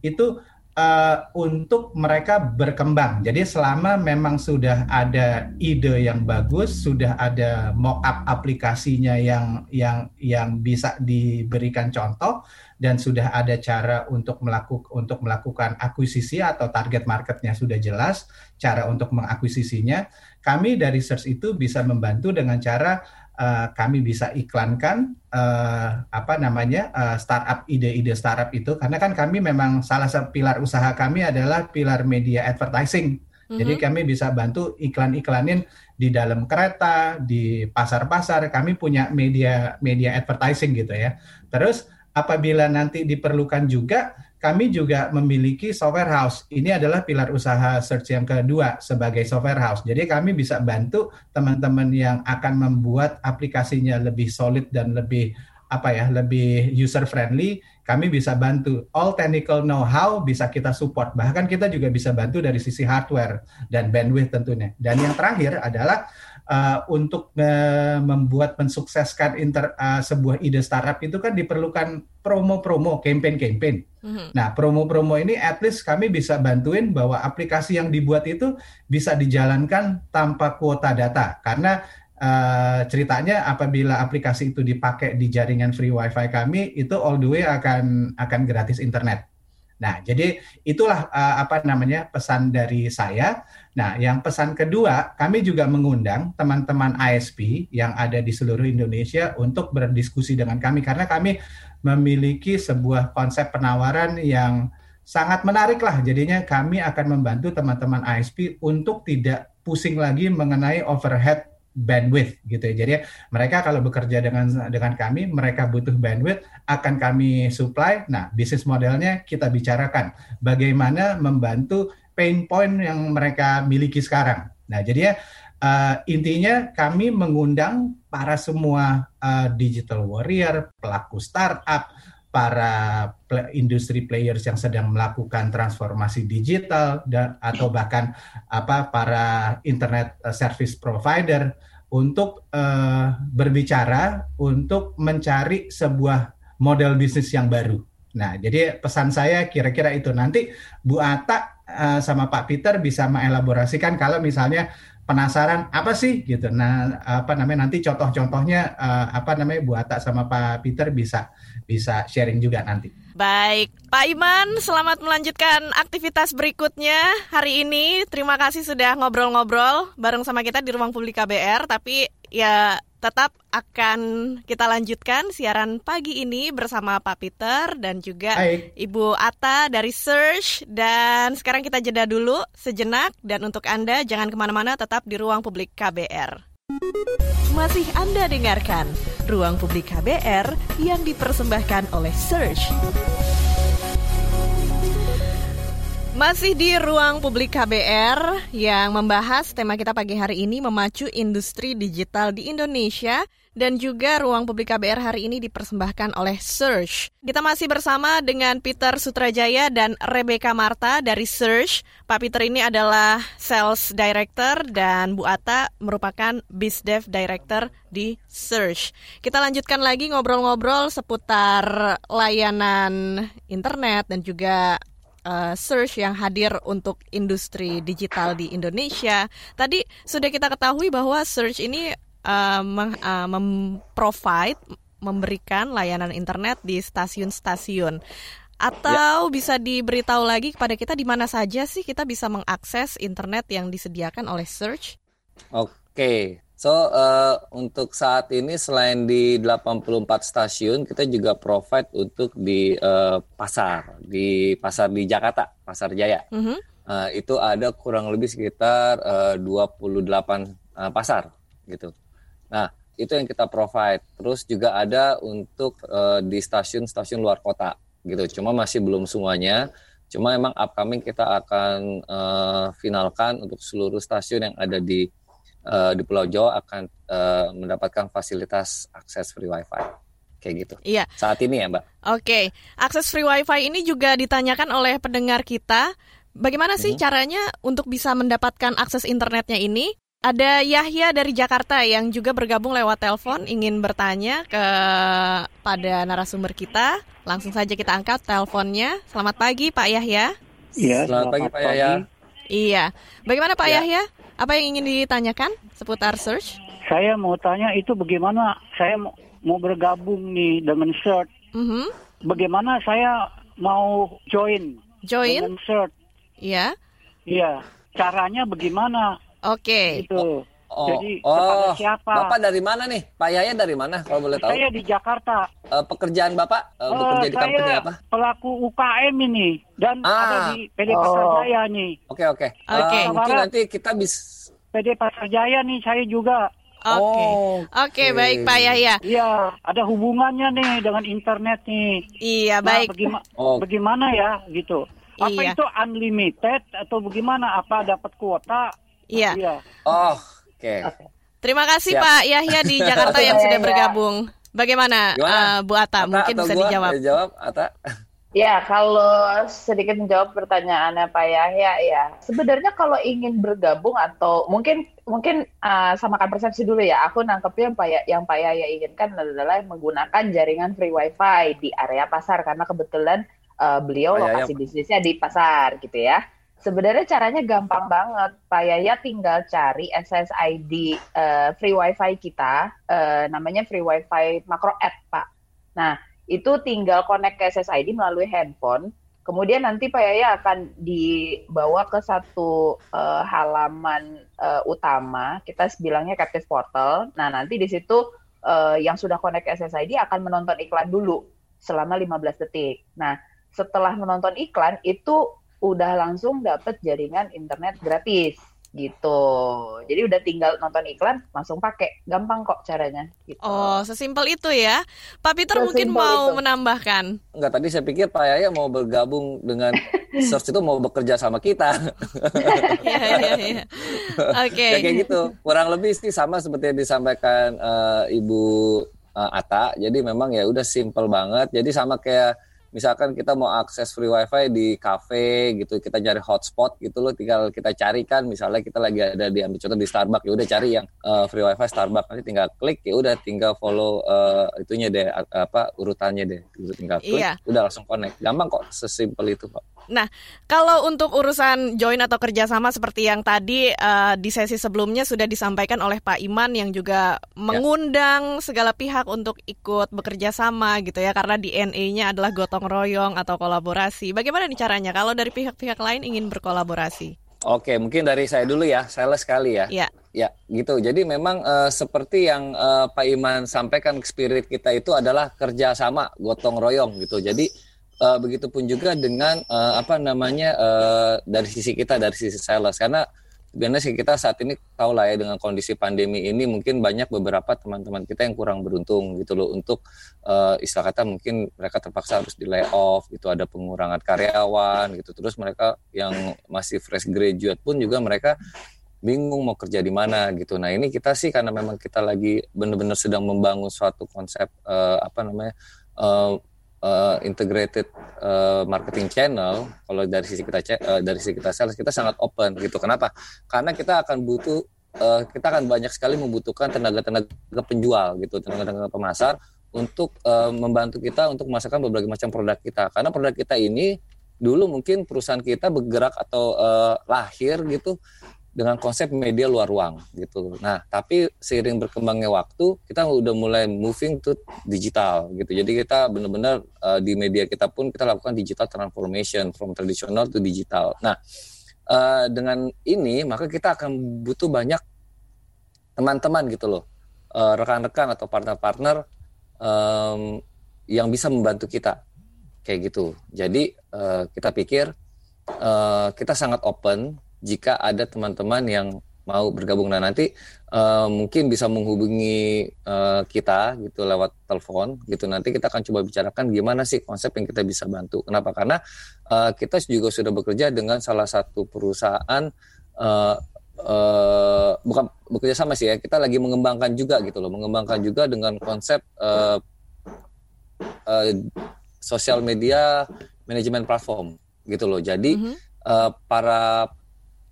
Speaker 2: itu uh, untuk mereka berkembang. Jadi selama memang sudah ada ide yang bagus, sudah ada mock-up aplikasinya yang yang yang bisa diberikan contoh dan sudah ada cara untuk melakukan untuk melakukan akuisisi atau target marketnya sudah jelas, cara untuk mengakuisisinya, kami dari search itu bisa membantu dengan cara uh, kami bisa iklankan uh, apa namanya uh, startup ide-ide startup itu karena kan kami memang salah satu pilar usaha kami adalah pilar media advertising. Mm-hmm. Jadi kami bisa bantu iklan-iklanin di dalam kereta, di pasar-pasar. Kami punya media media advertising gitu ya. Terus apabila nanti diperlukan juga kami juga memiliki software house. Ini adalah pilar usaha search yang kedua sebagai software house. Jadi kami bisa bantu teman-teman yang akan membuat aplikasinya lebih solid dan lebih apa ya, lebih user friendly. Kami bisa bantu all technical know-how bisa kita support. Bahkan kita juga bisa bantu dari sisi hardware dan bandwidth tentunya. Dan yang terakhir adalah uh, untuk uh, membuat mensukseskan inter, uh, sebuah ide startup itu kan diperlukan promo-promo, campaign-campaign. Mm-hmm. Nah, promo-promo ini at least kami bisa bantuin bahwa aplikasi yang dibuat itu bisa dijalankan tanpa kuota data karena uh, ceritanya apabila aplikasi itu dipakai di jaringan free wifi kami itu all the way akan akan gratis internet. Nah, jadi itulah uh, apa namanya pesan dari saya. Nah, yang pesan kedua, kami juga mengundang teman-teman ISP yang ada di seluruh Indonesia untuk berdiskusi dengan kami karena kami memiliki sebuah konsep penawaran yang sangat menarik lah. Jadinya kami akan membantu teman-teman ISP untuk tidak pusing lagi mengenai overhead bandwidth gitu ya. Jadi mereka kalau bekerja dengan dengan kami, mereka butuh bandwidth akan kami supply. Nah, bisnis modelnya kita bicarakan bagaimana membantu pain point yang mereka miliki sekarang. Nah, jadi ya uh, intinya kami mengundang para semua uh, digital warrior, pelaku startup, para industri players yang sedang melakukan transformasi digital dan atau bahkan apa para internet eh, service provider untuk uh, berbicara untuk mencari sebuah model bisnis yang baru. Nah, jadi pesan saya kira-kira itu nanti Bu Ata uh, sama Pak Peter bisa mengelaborasikan kalau misalnya penasaran apa sih gitu. Nah, apa namanya nanti contoh-contohnya uh, apa namanya Bu Ata sama Pak Peter bisa bisa sharing juga nanti.
Speaker 1: Baik, Pak Iman, selamat melanjutkan aktivitas berikutnya hari ini. Terima kasih sudah ngobrol-ngobrol bareng sama kita di Ruang Publik KBR. Tapi ya tetap akan kita lanjutkan siaran pagi ini bersama Pak Peter dan juga Hai. Ibu Ata dari Search. Dan sekarang kita jeda dulu sejenak. Dan untuk Anda jangan ke mana-mana tetap di Ruang Publik KBR. Masih Anda dengarkan Ruang Publik KBR yang dipersembahkan oleh Search. Masih di ruang publik KBR yang membahas tema kita pagi hari ini memacu industri digital di Indonesia dan juga ruang publik KBR hari ini dipersembahkan oleh Search. Kita masih bersama dengan Peter Sutrajaya dan Rebecca Marta dari Search. Pak Peter ini adalah Sales Director dan Bu Ata merupakan BizDev Director di Search. Kita lanjutkan lagi ngobrol-ngobrol seputar layanan internet dan juga uh, search yang hadir untuk industri digital di Indonesia. Tadi sudah kita ketahui bahwa search ini uh, meng, uh, memprovide memberikan layanan internet di stasiun-stasiun. Atau ya. bisa diberitahu lagi kepada kita di mana saja sih kita bisa mengakses internet yang disediakan oleh Search?
Speaker 3: Oke, So uh, untuk saat ini selain di 84 stasiun kita juga provide untuk di uh, pasar di pasar di Jakarta Pasar Jaya. Mm -hmm. uh, itu ada kurang lebih sekitar uh, 28 uh, pasar gitu. Nah itu yang kita provide. Terus juga ada untuk uh, di stasiun-stasiun luar kota gitu. Cuma masih belum semuanya. Cuma emang upcoming kita akan uh, finalkan untuk seluruh stasiun yang ada di uh, di Pulau Jawa akan uh, mendapatkan fasilitas akses free wifi kayak gitu.
Speaker 1: Iya.
Speaker 3: Saat ini ya, Mbak.
Speaker 1: Oke, okay. akses free wifi ini juga ditanyakan oleh pendengar kita. Bagaimana sih hmm. caranya untuk bisa mendapatkan akses internetnya ini? Ada Yahya dari Jakarta yang juga bergabung lewat telepon ingin bertanya ke pada narasumber kita. Langsung saja kita angkat teleponnya. Selamat pagi Pak Yahya.
Speaker 6: Iya,
Speaker 3: selamat, selamat pagi Pak Yahya.
Speaker 1: Iya. Bagaimana Pak ya. Yahya? Apa yang ingin ditanyakan seputar search?
Speaker 6: Saya mau tanya itu bagaimana saya mau bergabung nih dengan search. Mm -hmm. Bagaimana saya mau join?
Speaker 1: Join?
Speaker 6: Dengan search.
Speaker 1: Iya.
Speaker 6: Iya. Caranya bagaimana?
Speaker 1: Oke.
Speaker 6: Okay. Itu.
Speaker 3: Oh, Jadi oh, siapa? Bapak dari mana nih? Pak Yaya dari mana kalau boleh tahu?
Speaker 6: Saya di Jakarta.
Speaker 3: Uh, pekerjaan Bapak uh, bekerja di company apa?
Speaker 6: pelaku UKM ini dan ah. ada di PD oh. Pasar Jaya nih.
Speaker 3: Oke oke. Oke. Mungkin nanti kita bisa
Speaker 6: PD Pasar Jaya nih saya juga.
Speaker 1: Oke. Okay. Oh, Oke, okay, baik Pak Yahya.
Speaker 6: Iya, ada hubungannya nih dengan internet nih.
Speaker 1: Iya, nah, baik.
Speaker 6: Bagima oh. Bagaimana ya gitu? Apa iya. itu unlimited atau bagaimana? Apa dapat kuota?
Speaker 1: Iya.
Speaker 6: iya.
Speaker 3: Oh, Oke. Okay.
Speaker 1: Terima kasih Siap. Pak Yahya di Jakarta yang sudah bergabung. Bagaimana uh, Bu Ata? Ata Mungkin bisa gua? dijawab.
Speaker 3: Jawab Ata.
Speaker 4: Ya, kalau sedikit menjawab pertanyaannya Pak Yahya ya. Sebenarnya kalau ingin bergabung atau mungkin mungkin uh, samakan persepsi dulu ya. Aku nangkepnya yang Pak ya, yang Pak Yahya inginkan adalah menggunakan jaringan free wifi di area pasar karena kebetulan uh, beliau lokasi bisnisnya di pasar gitu ya. Sebenarnya caranya gampang banget. Pak Yaya tinggal cari SSID uh, eh, free wifi kita, uh, namanya free wifi makro app, Pak. Nah, itu tinggal connect ke SSID melalui handphone, Kemudian nanti Pak Yaya akan dibawa ke satu uh, halaman uh, utama, kita bilangnya captive portal. Nah, nanti di situ uh, yang sudah connect SSID akan menonton iklan dulu selama 15 detik. Nah, setelah menonton iklan itu udah langsung dapat jaringan internet gratis gitu. Jadi udah tinggal nonton iklan langsung pakai, gampang kok caranya. Gitu.
Speaker 1: Oh, sesimpel itu ya. Pak Peter sesimpel mungkin mau itu. menambahkan.
Speaker 3: Enggak, tadi saya pikir Pak Yaya mau bergabung dengan search itu mau bekerja sama kita. Iya, iya, iya. Oke. Ya kayak gitu. Kurang lebih sih sama seperti yang disampaikan uh, Ibu uh, Ata. Jadi memang ya udah simple banget. Jadi sama kayak misalkan kita mau akses free wifi di cafe gitu kita cari hotspot gitu loh tinggal kita carikan misalnya kita lagi ada di ambil contoh di Starbucks ya udah cari yang uh, free wifi Starbucks. Nanti tinggal klik ya udah tinggal follow uh, itunya deh apa urutannya deh. Tinggal klik iya. udah langsung connect. Gampang kok sesimpel itu kok
Speaker 1: Nah, kalau untuk urusan join atau kerjasama seperti yang tadi uh, di sesi sebelumnya sudah disampaikan oleh Pak Iman yang juga ya. mengundang ya. segala pihak untuk ikut bekerja sama gitu ya, karena DNA-nya adalah gotong royong atau kolaborasi. Bagaimana nih caranya kalau dari pihak-pihak lain ingin berkolaborasi?
Speaker 3: Oke, mungkin dari saya dulu ya, saya sekali ya.
Speaker 1: Ya.
Speaker 3: Ya, gitu. Jadi memang uh, seperti yang uh, Pak Iman sampaikan, spirit kita itu adalah kerjasama, gotong royong gitu. Jadi uh, begitupun juga dengan uh, apa namanya uh, dari sisi kita dari sisi sales. Karena sebenarnya kita saat ini tahu lah ya dengan kondisi pandemi ini mungkin banyak beberapa teman-teman kita yang kurang beruntung gitu loh untuk uh, istilah kata mungkin mereka terpaksa harus di layoff gitu. Ada pengurangan karyawan gitu. Terus mereka yang masih fresh graduate pun juga mereka bingung mau kerja di mana gitu. Nah ini kita sih karena memang kita lagi benar-benar sedang membangun suatu konsep uh, apa namanya uh, uh, integrated uh, marketing channel kalau dari sisi kita uh, dari sisi kita sales kita sangat open gitu. Kenapa? Karena kita akan butuh uh, kita akan banyak sekali membutuhkan tenaga-tenaga penjual gitu tenaga-tenaga pemasar untuk uh, membantu kita untuk memasarkan berbagai macam produk kita. Karena produk kita ini dulu mungkin perusahaan kita bergerak atau uh, lahir gitu dengan konsep media luar ruang gitu. Nah, tapi seiring berkembangnya waktu, kita udah mulai moving to digital gitu. Jadi kita benar-benar uh, di media kita pun kita lakukan digital transformation from traditional to digital. Nah, uh, dengan ini maka kita akan butuh banyak teman-teman gitu loh, uh, rekan-rekan atau partner-partner um, yang bisa membantu kita kayak gitu. Jadi uh, kita pikir uh, kita sangat open jika ada teman-teman yang mau bergabung. Nah nanti uh, mungkin bisa menghubungi uh, kita gitu lewat telepon gitu. Nanti kita akan coba bicarakan gimana sih konsep yang kita bisa bantu. Kenapa? Karena uh, kita juga sudah bekerja dengan salah satu perusahaan uh, uh, bukan bekerja sama sih ya kita lagi mengembangkan juga gitu loh. Mengembangkan juga dengan konsep uh, uh, sosial media manajemen platform gitu loh. Jadi mm -hmm. uh, para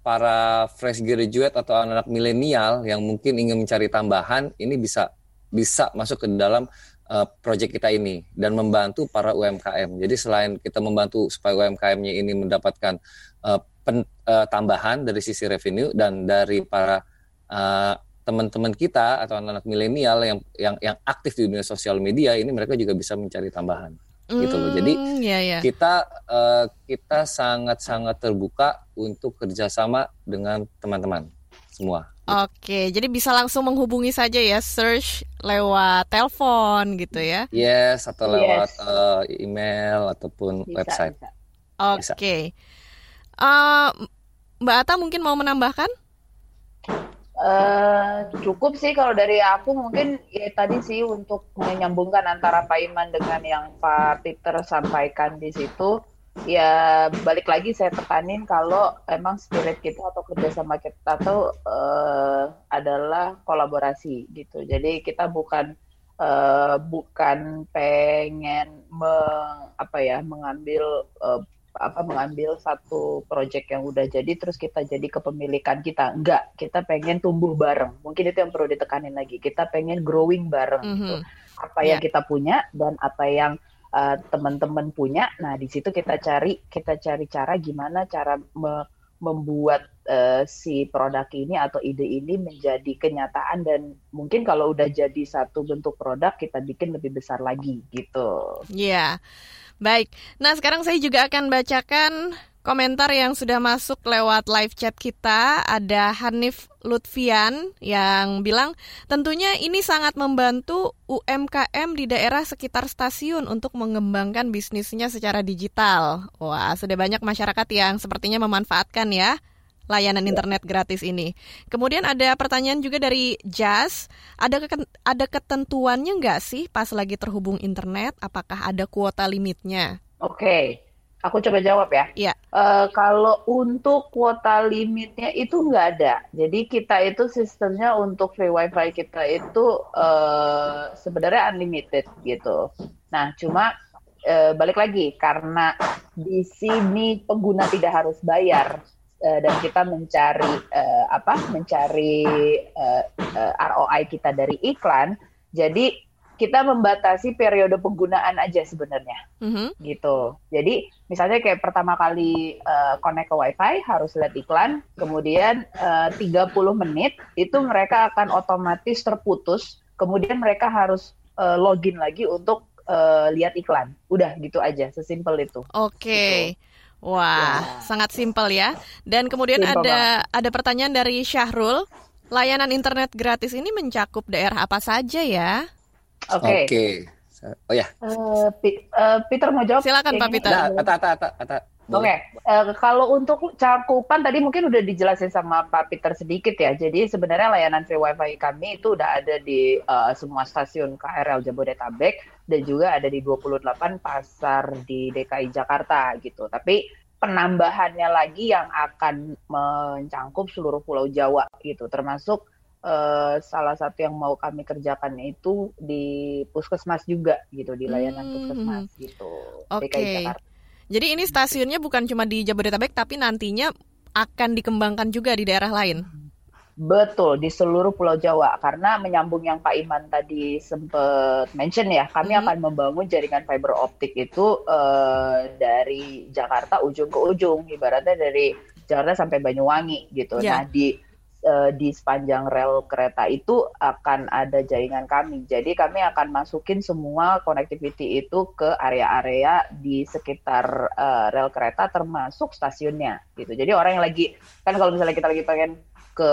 Speaker 3: para fresh graduate atau anak-anak milenial yang mungkin ingin mencari tambahan ini bisa bisa masuk ke dalam uh, project kita ini dan membantu para UMKM. Jadi selain kita membantu supaya UMKM-nya ini mendapatkan uh, pen, uh, tambahan dari sisi revenue dan dari para uh, teman-teman kita atau anak-anak milenial yang yang yang aktif di dunia sosial media ini mereka juga bisa mencari tambahan gitu loh. Jadi
Speaker 1: mm, yeah, yeah.
Speaker 3: kita uh, kita sangat-sangat terbuka untuk kerjasama dengan teman-teman semua.
Speaker 1: Oke, jadi bisa langsung menghubungi saja ya, search lewat telepon gitu ya?
Speaker 3: Yes, atau lewat yes. Uh, email ataupun bisa, website.
Speaker 1: Oke, uh, Mbak Ata mungkin mau menambahkan?
Speaker 4: Uh, cukup sih kalau dari aku mungkin ya tadi sih untuk menyambungkan antara Pak Iman dengan yang Pak Peter sampaikan di situ. Ya balik lagi saya tekanin kalau emang spirit kita atau kerjasama kita tuh uh, adalah kolaborasi gitu. Jadi kita bukan uh, bukan pengen meng, apa ya mengambil uh, apa mengambil satu project yang udah jadi terus kita jadi kepemilikan kita enggak kita pengen tumbuh bareng mungkin itu yang perlu ditekanin lagi kita pengen growing bareng mm -hmm. gitu apa yeah. yang kita punya dan apa yang uh, teman-teman punya nah di situ kita cari kita cari cara gimana cara me membuat uh, si produk ini atau ide ini menjadi kenyataan dan mungkin kalau udah jadi satu bentuk produk kita bikin lebih besar lagi gitu.
Speaker 1: Iya. Yeah. Baik, nah sekarang saya juga akan bacakan komentar yang sudah masuk lewat live chat kita. Ada Hanif Lutfian yang bilang, tentunya ini sangat membantu UMKM di daerah sekitar stasiun untuk mengembangkan bisnisnya secara digital. Wah, sudah banyak masyarakat yang sepertinya memanfaatkan ya layanan internet gratis ini. Kemudian ada pertanyaan juga dari Jazz, ada ke ada ketentuannya nggak sih pas lagi terhubung internet? Apakah ada kuota limitnya?
Speaker 4: Oke, okay. Aku coba jawab ya.
Speaker 1: Iya.
Speaker 4: Uh, kalau untuk kuota limitnya itu nggak ada. Jadi kita itu sistemnya untuk free wifi kita itu uh, sebenarnya unlimited gitu. Nah, cuma uh, balik lagi karena di sini pengguna tidak harus bayar uh, dan kita mencari uh, apa? Mencari uh, uh, ROI kita dari iklan. Jadi kita membatasi periode penggunaan aja sebenarnya, mm-hmm. gitu. Jadi misalnya kayak pertama kali uh, connect ke WiFi harus lihat iklan, kemudian uh, 30 menit itu mereka akan otomatis terputus, kemudian mereka harus uh, login lagi untuk uh, lihat iklan. Udah gitu aja, sesimpel itu.
Speaker 1: Oke. Okay. Gitu. Wah, ya. sangat simpel ya. Dan kemudian simple ada banget. ada pertanyaan dari Syahrul, layanan internet gratis ini mencakup daerah apa saja ya?
Speaker 4: Oke. Okay.
Speaker 3: Okay. Oh ya.
Speaker 4: Uh, uh, Peter mau jawab?
Speaker 1: Silakan Pak Peter.
Speaker 3: Nah, kata, kata, kata,
Speaker 4: Oke, okay. uh, kalau untuk cakupan tadi mungkin udah dijelasin sama Pak Peter sedikit ya. Jadi sebenarnya layanan free wifi kami itu udah ada di uh, semua stasiun KRL Jabodetabek dan juga ada di 28 pasar di DKI Jakarta gitu. Tapi penambahannya lagi yang akan mencangkup seluruh Pulau Jawa gitu, termasuk uh, salah satu yang mau kami kerjakan itu di puskesmas juga gitu di layanan hmm. puskesmas gitu
Speaker 1: Oke. Okay. Jadi ini stasiunnya bukan cuma di Jabodetabek tapi nantinya akan dikembangkan juga di daerah lain.
Speaker 4: Betul di seluruh Pulau Jawa karena menyambung yang Pak Iman tadi sempat mention ya kami hmm. akan membangun jaringan fiber optik itu uh, dari Jakarta ujung ke ujung ibaratnya dari Jakarta sampai Banyuwangi gitu. Yeah. Nah di uh, di sepanjang rel kereta itu akan ada jaringan kami. Jadi kami akan masukin semua connectivity itu ke area-area di sekitar uh, rel kereta termasuk stasiunnya gitu. Jadi orang yang lagi kan kalau misalnya kita lagi pengen ke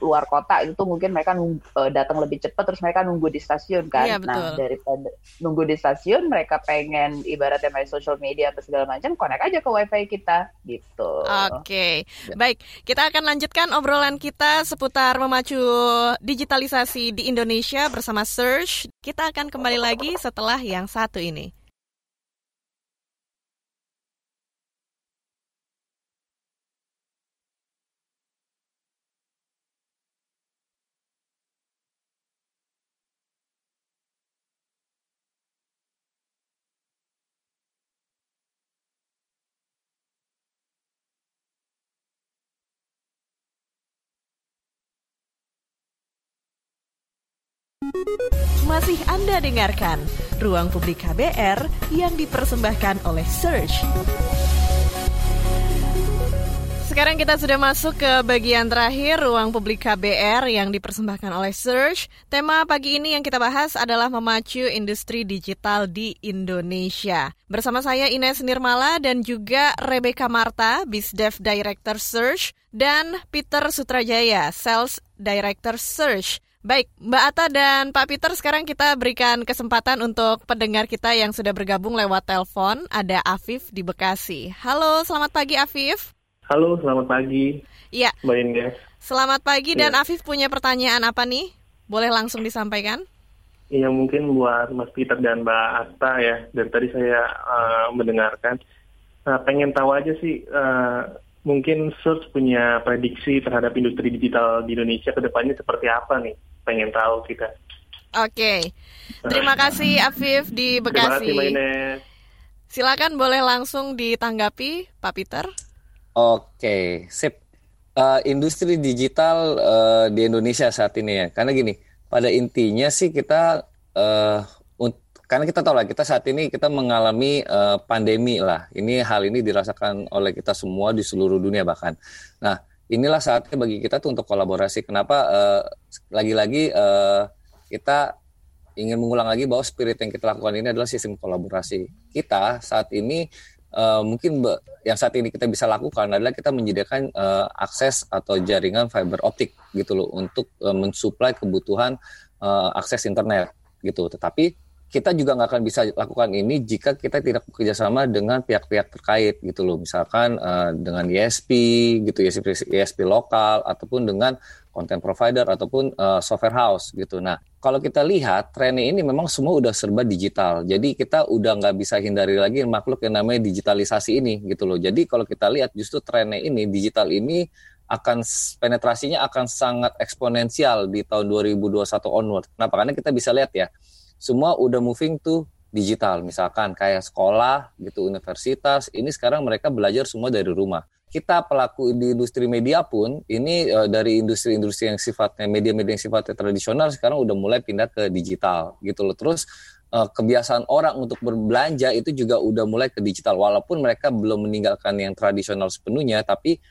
Speaker 4: luar kota itu mungkin mereka nunggu, uh, datang lebih cepat terus mereka nunggu di stasiun kan.
Speaker 1: Iya,
Speaker 4: Nah daripada nunggu di stasiun mereka pengen ibaratnya main social media atau segala macam connect aja ke wifi kita gitu.
Speaker 1: Oke, okay. Baik kita akan lanjutkan obrolan kita seputar memacu digitalisasi di Indonesia bersama Search. Kita akan kembali lagi setelah yang satu ini. Masih Anda dengarkan Ruang Publik KBR yang dipersembahkan oleh Search. Sekarang kita sudah masuk ke bagian terakhir Ruang Publik KBR yang dipersembahkan oleh Search. Tema pagi ini yang kita bahas adalah memacu industri digital di Indonesia. Bersama saya Ines Nirmala dan juga Rebecca Marta, Bizdev Director Search, dan Peter Sutrajaya, Sales Director Search. Baik, Mbak Ata dan Pak Peter, sekarang kita berikan kesempatan untuk pendengar kita yang sudah bergabung lewat telepon. Ada Afif di Bekasi. Halo, selamat pagi Afif.
Speaker 7: Halo, selamat pagi.
Speaker 1: Iya.
Speaker 7: Mbak Indah.
Speaker 1: Selamat pagi ya. dan Afif punya pertanyaan apa nih? Boleh langsung disampaikan?
Speaker 7: Iya, mungkin buat Mas Peter dan Mbak Ata ya. Dari tadi saya uh, mendengarkan. Nah, pengen tahu aja sih, uh, mungkin Search punya prediksi terhadap industri digital di Indonesia ke depannya seperti apa nih? Pengen tahu kita.
Speaker 1: Oke, okay. terima kasih Afif di Bekasi. Terima kasih Silakan boleh langsung ditanggapi Pak Peter.
Speaker 3: Oke, okay. sip. Uh, industri digital uh, di Indonesia saat ini ya, karena gini, pada intinya sih kita uh, karena kita tahu lah kita saat ini kita mengalami uh, pandemi lah. Ini hal ini dirasakan oleh kita semua di seluruh dunia bahkan. Nah, inilah saatnya bagi kita tuh untuk kolaborasi. Kenapa eh, lagi-lagi uh, kita ingin mengulang lagi bahwa spirit yang kita lakukan ini adalah sistem kolaborasi. Kita saat ini uh, mungkin yang saat ini kita bisa lakukan adalah kita menyediakan uh, akses atau jaringan fiber optik gitu loh untuk uh, mensuplai kebutuhan uh, akses internet gitu. Tetapi kita juga nggak akan bisa lakukan ini jika kita tidak bekerja sama dengan pihak-pihak terkait gitu loh misalkan uh, dengan ISP gitu ISP, ISP lokal ataupun dengan content provider ataupun uh, software house gitu nah kalau kita lihat trennya ini memang semua udah serba digital jadi kita udah nggak bisa hindari lagi makhluk yang namanya digitalisasi ini gitu loh jadi kalau kita lihat justru trennya ini digital ini akan penetrasinya akan sangat eksponensial di tahun 2021 onward. Kenapa? Karena kita bisa lihat ya, semua udah moving to digital. Misalkan kayak sekolah gitu universitas ini sekarang mereka belajar semua dari rumah. Kita pelaku di industri media pun ini uh, dari industri-industri yang sifatnya media-media yang sifatnya tradisional sekarang udah mulai pindah ke digital gitu loh. Terus uh, kebiasaan orang untuk berbelanja itu juga udah mulai ke digital. Walaupun mereka belum meninggalkan yang tradisional sepenuhnya tapi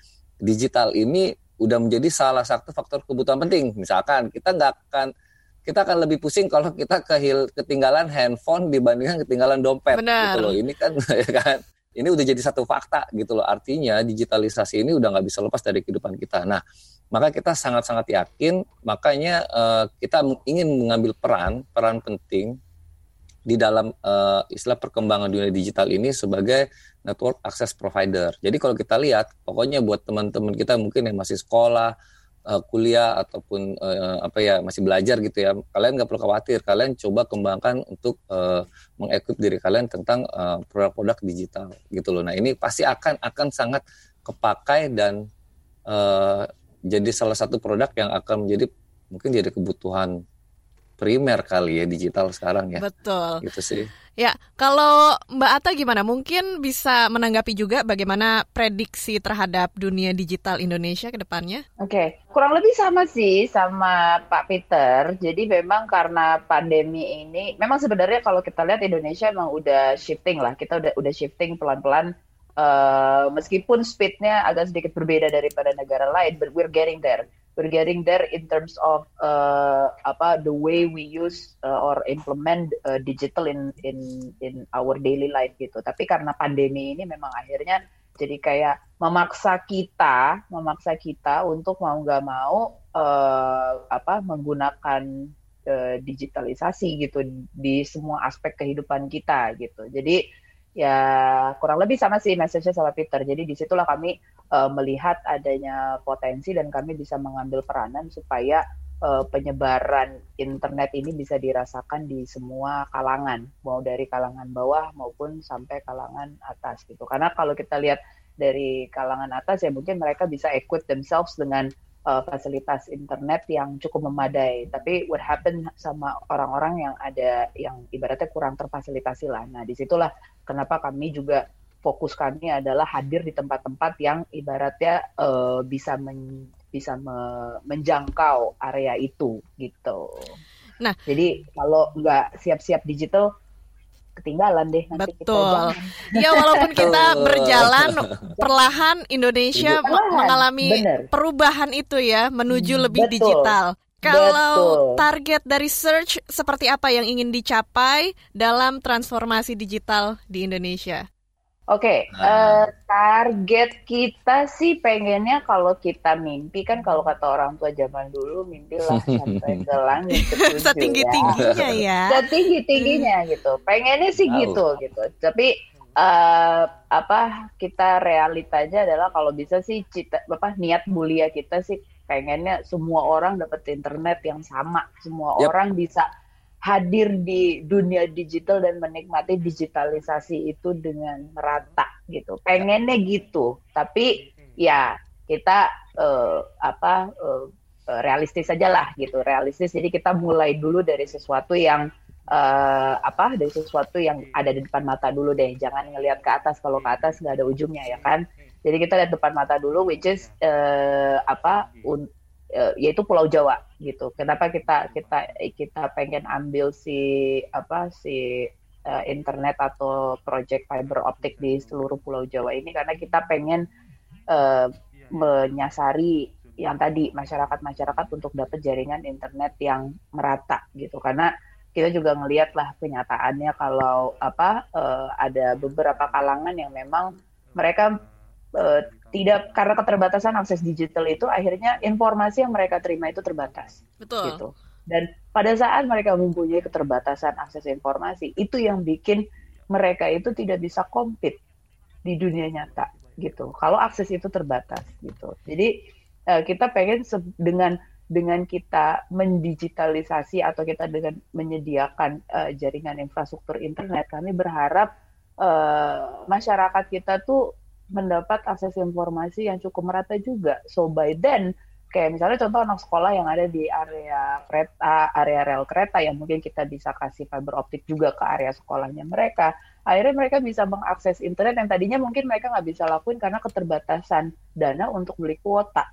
Speaker 3: digital ini udah menjadi salah satu faktor kebutuhan penting. Misalkan kita nggak akan kita akan lebih pusing kalau kita kehil ketinggalan handphone dibandingkan ketinggalan dompet
Speaker 1: Benar.
Speaker 3: gitu loh. Ini kan ya kan ini udah jadi satu fakta gitu loh. Artinya digitalisasi ini udah nggak bisa lepas dari kehidupan kita. Nah, maka kita sangat-sangat yakin makanya uh, kita ingin mengambil peran peran penting di dalam uh, istilah perkembangan dunia digital ini sebagai network access provider. Jadi kalau kita lihat, pokoknya buat teman-teman kita mungkin yang masih sekolah uh, kuliah ataupun uh, apa ya masih belajar gitu ya kalian nggak perlu khawatir kalian coba kembangkan untuk uh, mengekip diri kalian tentang produk-produk uh, digital gitu loh nah ini pasti akan akan sangat kepakai dan uh, jadi salah satu produk yang akan menjadi mungkin jadi kebutuhan primer kali ya digital sekarang ya.
Speaker 1: Betul.
Speaker 3: Gitu sih.
Speaker 1: Ya, kalau Mbak Ata gimana? Mungkin bisa menanggapi juga bagaimana prediksi terhadap dunia digital Indonesia ke depannya?
Speaker 4: Oke, okay. kurang lebih sama sih sama Pak Peter. Jadi memang karena pandemi ini, memang sebenarnya kalau kita lihat Indonesia memang udah shifting lah. Kita udah udah shifting pelan-pelan. Uh, meskipun speednya agak sedikit berbeda daripada negara lain, but we're getting there we're getting there in terms of uh, apa the way we use uh, or implement uh, digital in in in our daily life gitu. Tapi karena pandemi ini memang akhirnya jadi kayak memaksa kita, memaksa kita untuk mau nggak mau uh, apa menggunakan uh, digitalisasi gitu di semua aspek kehidupan kita gitu. Jadi ya kurang lebih sama sih message-nya sama Peter. Jadi di situlah kami uh, melihat adanya potensi dan kami bisa mengambil peranan supaya uh, penyebaran internet ini bisa dirasakan di semua kalangan, mau dari kalangan bawah maupun sampai kalangan atas gitu. Karena kalau kita lihat dari kalangan atas ya mungkin mereka bisa equip themselves dengan uh, fasilitas internet yang cukup memadai. Tapi what happen sama orang-orang yang ada yang ibaratnya kurang terfasilitasi lah. Nah di situlah kenapa kami juga fokus kami adalah hadir di tempat-tempat yang ibaratnya uh, bisa men, bisa me, menjangkau area itu gitu.
Speaker 1: Nah,
Speaker 4: jadi kalau nggak siap-siap digital ketinggalan deh
Speaker 1: nanti betul. kita ya walaupun kita berjalan perlahan Indonesia perlahan, mengalami bener. perubahan itu ya menuju hmm, lebih betul. digital. Kalau Betul. target dari search seperti apa yang ingin dicapai dalam transformasi digital di Indonesia?
Speaker 4: Oke, okay, nah. uh, target kita sih pengennya kalau kita mimpi kan kalau kata orang tua zaman dulu mimpilah sampai ke langit ketujuh
Speaker 1: Setinggi tingginya ya.
Speaker 4: Setinggi tingginya gitu. Pengennya sih oh. gitu gitu. Tapi uh, apa kita realitanya adalah kalau bisa sih cita apa niat mulia kita sih pengennya semua orang dapat internet yang sama, semua yep. orang bisa hadir di dunia digital dan menikmati digitalisasi itu dengan merata gitu. Pengennya gitu, tapi ya kita uh, apa uh, realistis saja lah gitu, realistis. Jadi kita mulai dulu dari sesuatu yang uh, apa, dari sesuatu yang ada di depan mata dulu deh. Jangan ngelihat ke atas kalau ke atas nggak ada ujungnya ya kan. Jadi kita lihat depan mata dulu, which is uh, apa yaitu Pulau Jawa gitu. Kenapa kita kita kita pengen ambil si apa si uh, internet atau project fiber optik di seluruh Pulau Jawa ini karena kita pengen uh, menyasari yang tadi masyarakat-masyarakat untuk dapat jaringan internet yang merata gitu karena kita juga ngelihat lah kenyataannya kalau apa uh, ada beberapa kalangan yang memang mereka uh, tidak karena keterbatasan akses digital itu akhirnya informasi yang mereka terima itu terbatas.
Speaker 1: Betul.
Speaker 4: Gitu. Dan pada saat mereka mempunyai keterbatasan akses informasi, itu yang bikin mereka itu tidak bisa compete di dunia nyata gitu. Kalau akses itu terbatas gitu. Jadi uh, kita pengen dengan dengan kita mendigitalisasi atau kita dengan menyediakan uh, jaringan infrastruktur internet, kami berharap uh, masyarakat kita tuh mendapat akses informasi yang cukup merata juga. So by then, kayak misalnya contoh anak sekolah yang ada di area kereta, area rel kereta yang mungkin kita bisa kasih fiber optik juga ke area sekolahnya mereka. Akhirnya mereka bisa mengakses internet yang tadinya mungkin mereka nggak bisa lakuin karena keterbatasan dana untuk beli kuota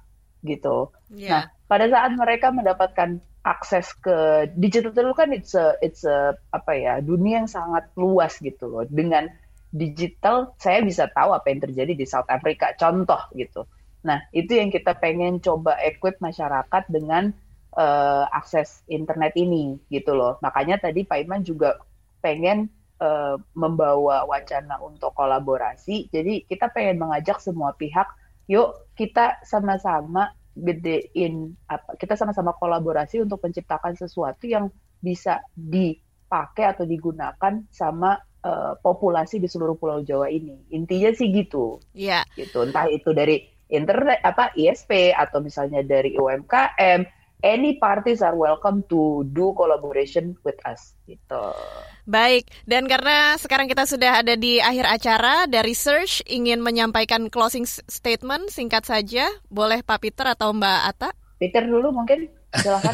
Speaker 4: gitu. Yeah. Nah, pada saat mereka mendapatkan akses ke digital itu kan it's a, it's a apa ya dunia yang sangat luas gitu loh. Dengan digital saya bisa tahu apa yang terjadi di South Africa contoh gitu. Nah, itu yang kita pengen coba equip masyarakat dengan uh, akses internet ini gitu loh. Makanya tadi Pak Iman juga pengen uh, membawa wacana untuk kolaborasi. Jadi kita pengen mengajak semua pihak yuk kita sama-sama gedein apa kita sama-sama kolaborasi untuk menciptakan sesuatu yang bisa dipakai atau digunakan sama uh, populasi di seluruh Pulau Jawa ini. Intinya sih gitu.
Speaker 1: Iya.
Speaker 4: Yeah. Gitu. Entah itu dari internet apa ISP atau misalnya dari UMKM, any parties are welcome to do collaboration with us gitu.
Speaker 1: Baik, dan karena sekarang kita sudah ada di akhir acara, dari Search ingin menyampaikan closing statement singkat saja, boleh Pak Peter atau Mbak Ata?
Speaker 4: Peter dulu mungkin, silahkan.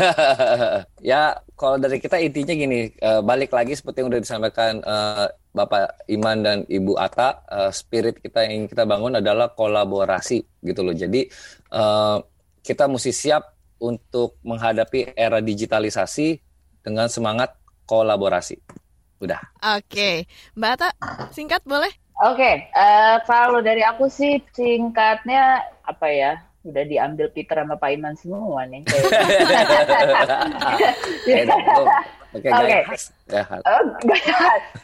Speaker 3: ya, kalau dari kita intinya gini, uh, balik lagi seperti yang sudah disampaikan uh, Bapak Iman dan Ibu Ata, uh, spirit kita yang ingin kita bangun adalah kolaborasi gitu loh. Jadi uh, kita mesti siap untuk menghadapi era digitalisasi dengan semangat kolaborasi. Udah.
Speaker 1: Oke, okay. Mbak Ata, singkat boleh?
Speaker 4: Oke, okay. uh, eh, kalau dari aku sih singkatnya apa ya? Udah diambil Peter sama Pak Iman semua nih. Oke, okay. Oh,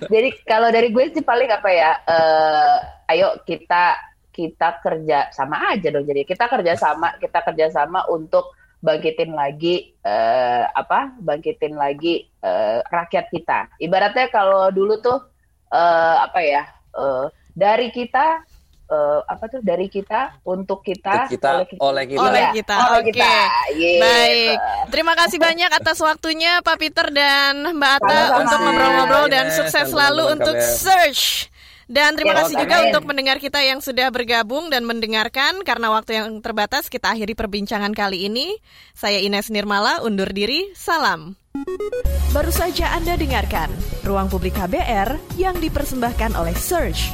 Speaker 4: Jadi kalau dari gue sih paling apa ya? Uh, ayo kita kita kerja sama aja dong. Jadi kita kerja sama, kita kerja sama untuk bangkitin lagi uh, apa bangkitin lagi uh, rakyat kita ibaratnya kalau dulu tuh uh, apa ya uh, dari kita uh, apa tuh dari kita untuk kita,
Speaker 3: kita oleh kita oleh kita
Speaker 1: oleh kita, oleh kita. Okay. Yes. baik terima kasih banyak atas waktunya Pak Peter dan Mbak Ata untuk ngobrol-ngobrol dan sukses selalu untuk search dan terima ya, kasih juga amin. untuk mendengar kita yang sudah bergabung dan mendengarkan. Karena waktu yang terbatas, kita akhiri perbincangan kali ini. Saya Ines Nirmala, undur diri. Salam. Baru saja Anda dengarkan Ruang Publik KBR yang dipersembahkan oleh Search.